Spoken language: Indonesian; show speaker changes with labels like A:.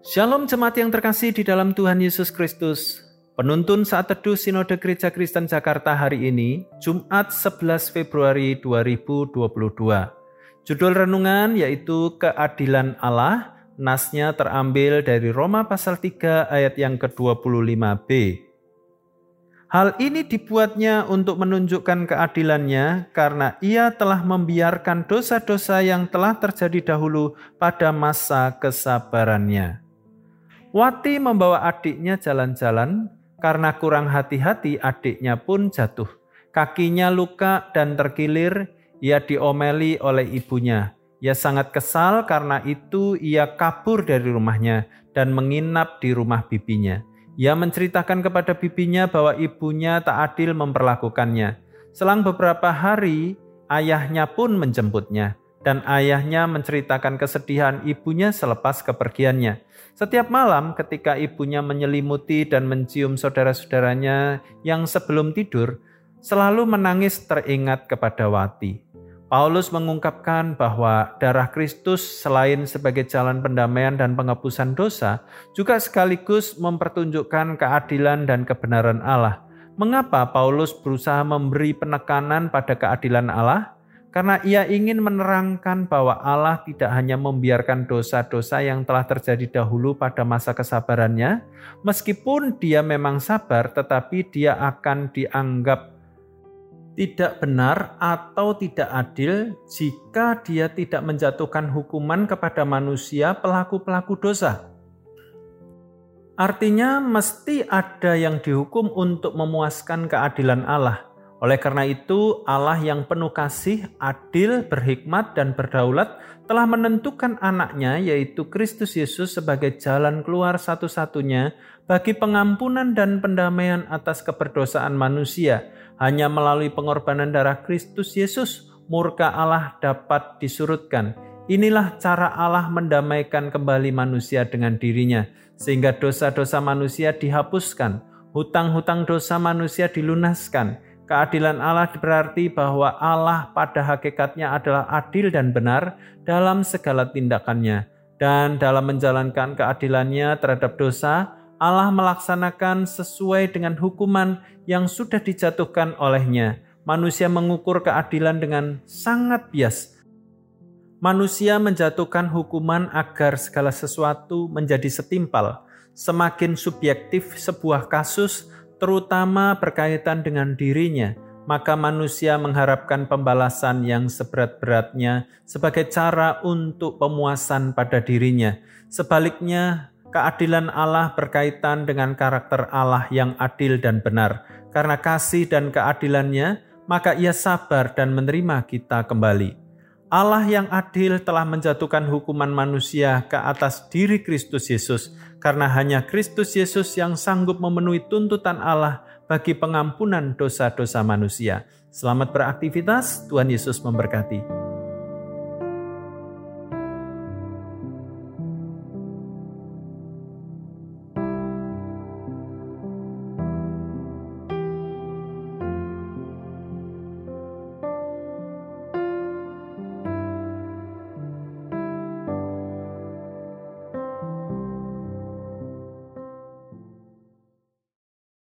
A: Shalom jemaat yang terkasih di dalam Tuhan Yesus Kristus. Penuntun saat teduh Sinode Gereja Kristen Jakarta hari ini, Jumat 11 Februari 2022. Judul renungan yaitu Keadilan Allah, nasnya terambil dari Roma pasal 3 ayat yang ke-25b. Hal ini dibuatnya untuk menunjukkan keadilannya karena ia telah membiarkan dosa-dosa yang telah terjadi dahulu pada masa kesabarannya. Wati membawa adiknya jalan-jalan karena kurang hati-hati adiknya pun jatuh. Kakinya luka dan terkilir, ia diomeli oleh ibunya. Ia sangat kesal karena itu ia kabur dari rumahnya dan menginap di rumah bibinya. Ia menceritakan kepada bibinya bahwa ibunya tak adil memperlakukannya. Selang beberapa hari, ayahnya pun menjemputnya dan ayahnya menceritakan kesedihan ibunya selepas kepergiannya. Setiap malam ketika ibunya menyelimuti dan mencium saudara-saudaranya yang sebelum tidur, selalu menangis teringat kepada Wati. Paulus mengungkapkan bahwa darah Kristus selain sebagai jalan pendamaian dan penghapusan dosa, juga sekaligus mempertunjukkan keadilan dan kebenaran Allah. Mengapa Paulus berusaha memberi penekanan pada keadilan Allah? Karena ia ingin menerangkan bahwa Allah tidak hanya membiarkan dosa-dosa yang telah terjadi dahulu pada masa kesabarannya, meskipun dia memang sabar, tetapi dia akan dianggap tidak benar atau tidak adil jika dia tidak menjatuhkan hukuman kepada manusia pelaku-pelaku dosa. Artinya, mesti ada yang dihukum untuk memuaskan keadilan Allah oleh karena itu, Allah yang penuh kasih, adil, berhikmat, dan berdaulat telah menentukan anaknya, yaitu Kristus Yesus sebagai jalan keluar satu-satunya bagi pengampunan dan pendamaian atas keberdosaan manusia. Hanya melalui pengorbanan darah Kristus Yesus, murka Allah dapat disurutkan. Inilah cara Allah mendamaikan kembali manusia dengan dirinya, sehingga dosa-dosa manusia dihapuskan, hutang-hutang dosa manusia dilunaskan, Keadilan Allah berarti bahwa Allah pada hakikatnya adalah adil dan benar dalam segala tindakannya. Dan dalam menjalankan keadilannya terhadap dosa, Allah melaksanakan sesuai dengan hukuman yang sudah dijatuhkan olehnya. Manusia mengukur keadilan dengan sangat bias. Manusia menjatuhkan hukuman agar segala sesuatu menjadi setimpal. Semakin subjektif sebuah kasus, terutama berkaitan dengan dirinya, maka manusia mengharapkan pembalasan yang seberat-beratnya sebagai cara untuk pemuasan pada dirinya. Sebaliknya, keadilan Allah berkaitan dengan karakter Allah yang adil dan benar. Karena kasih dan keadilannya, maka ia sabar dan menerima kita kembali. Allah yang adil telah menjatuhkan hukuman manusia ke atas diri Kristus Yesus, karena hanya Kristus Yesus yang sanggup memenuhi tuntutan Allah bagi pengampunan dosa-dosa manusia. Selamat beraktivitas, Tuhan Yesus memberkati.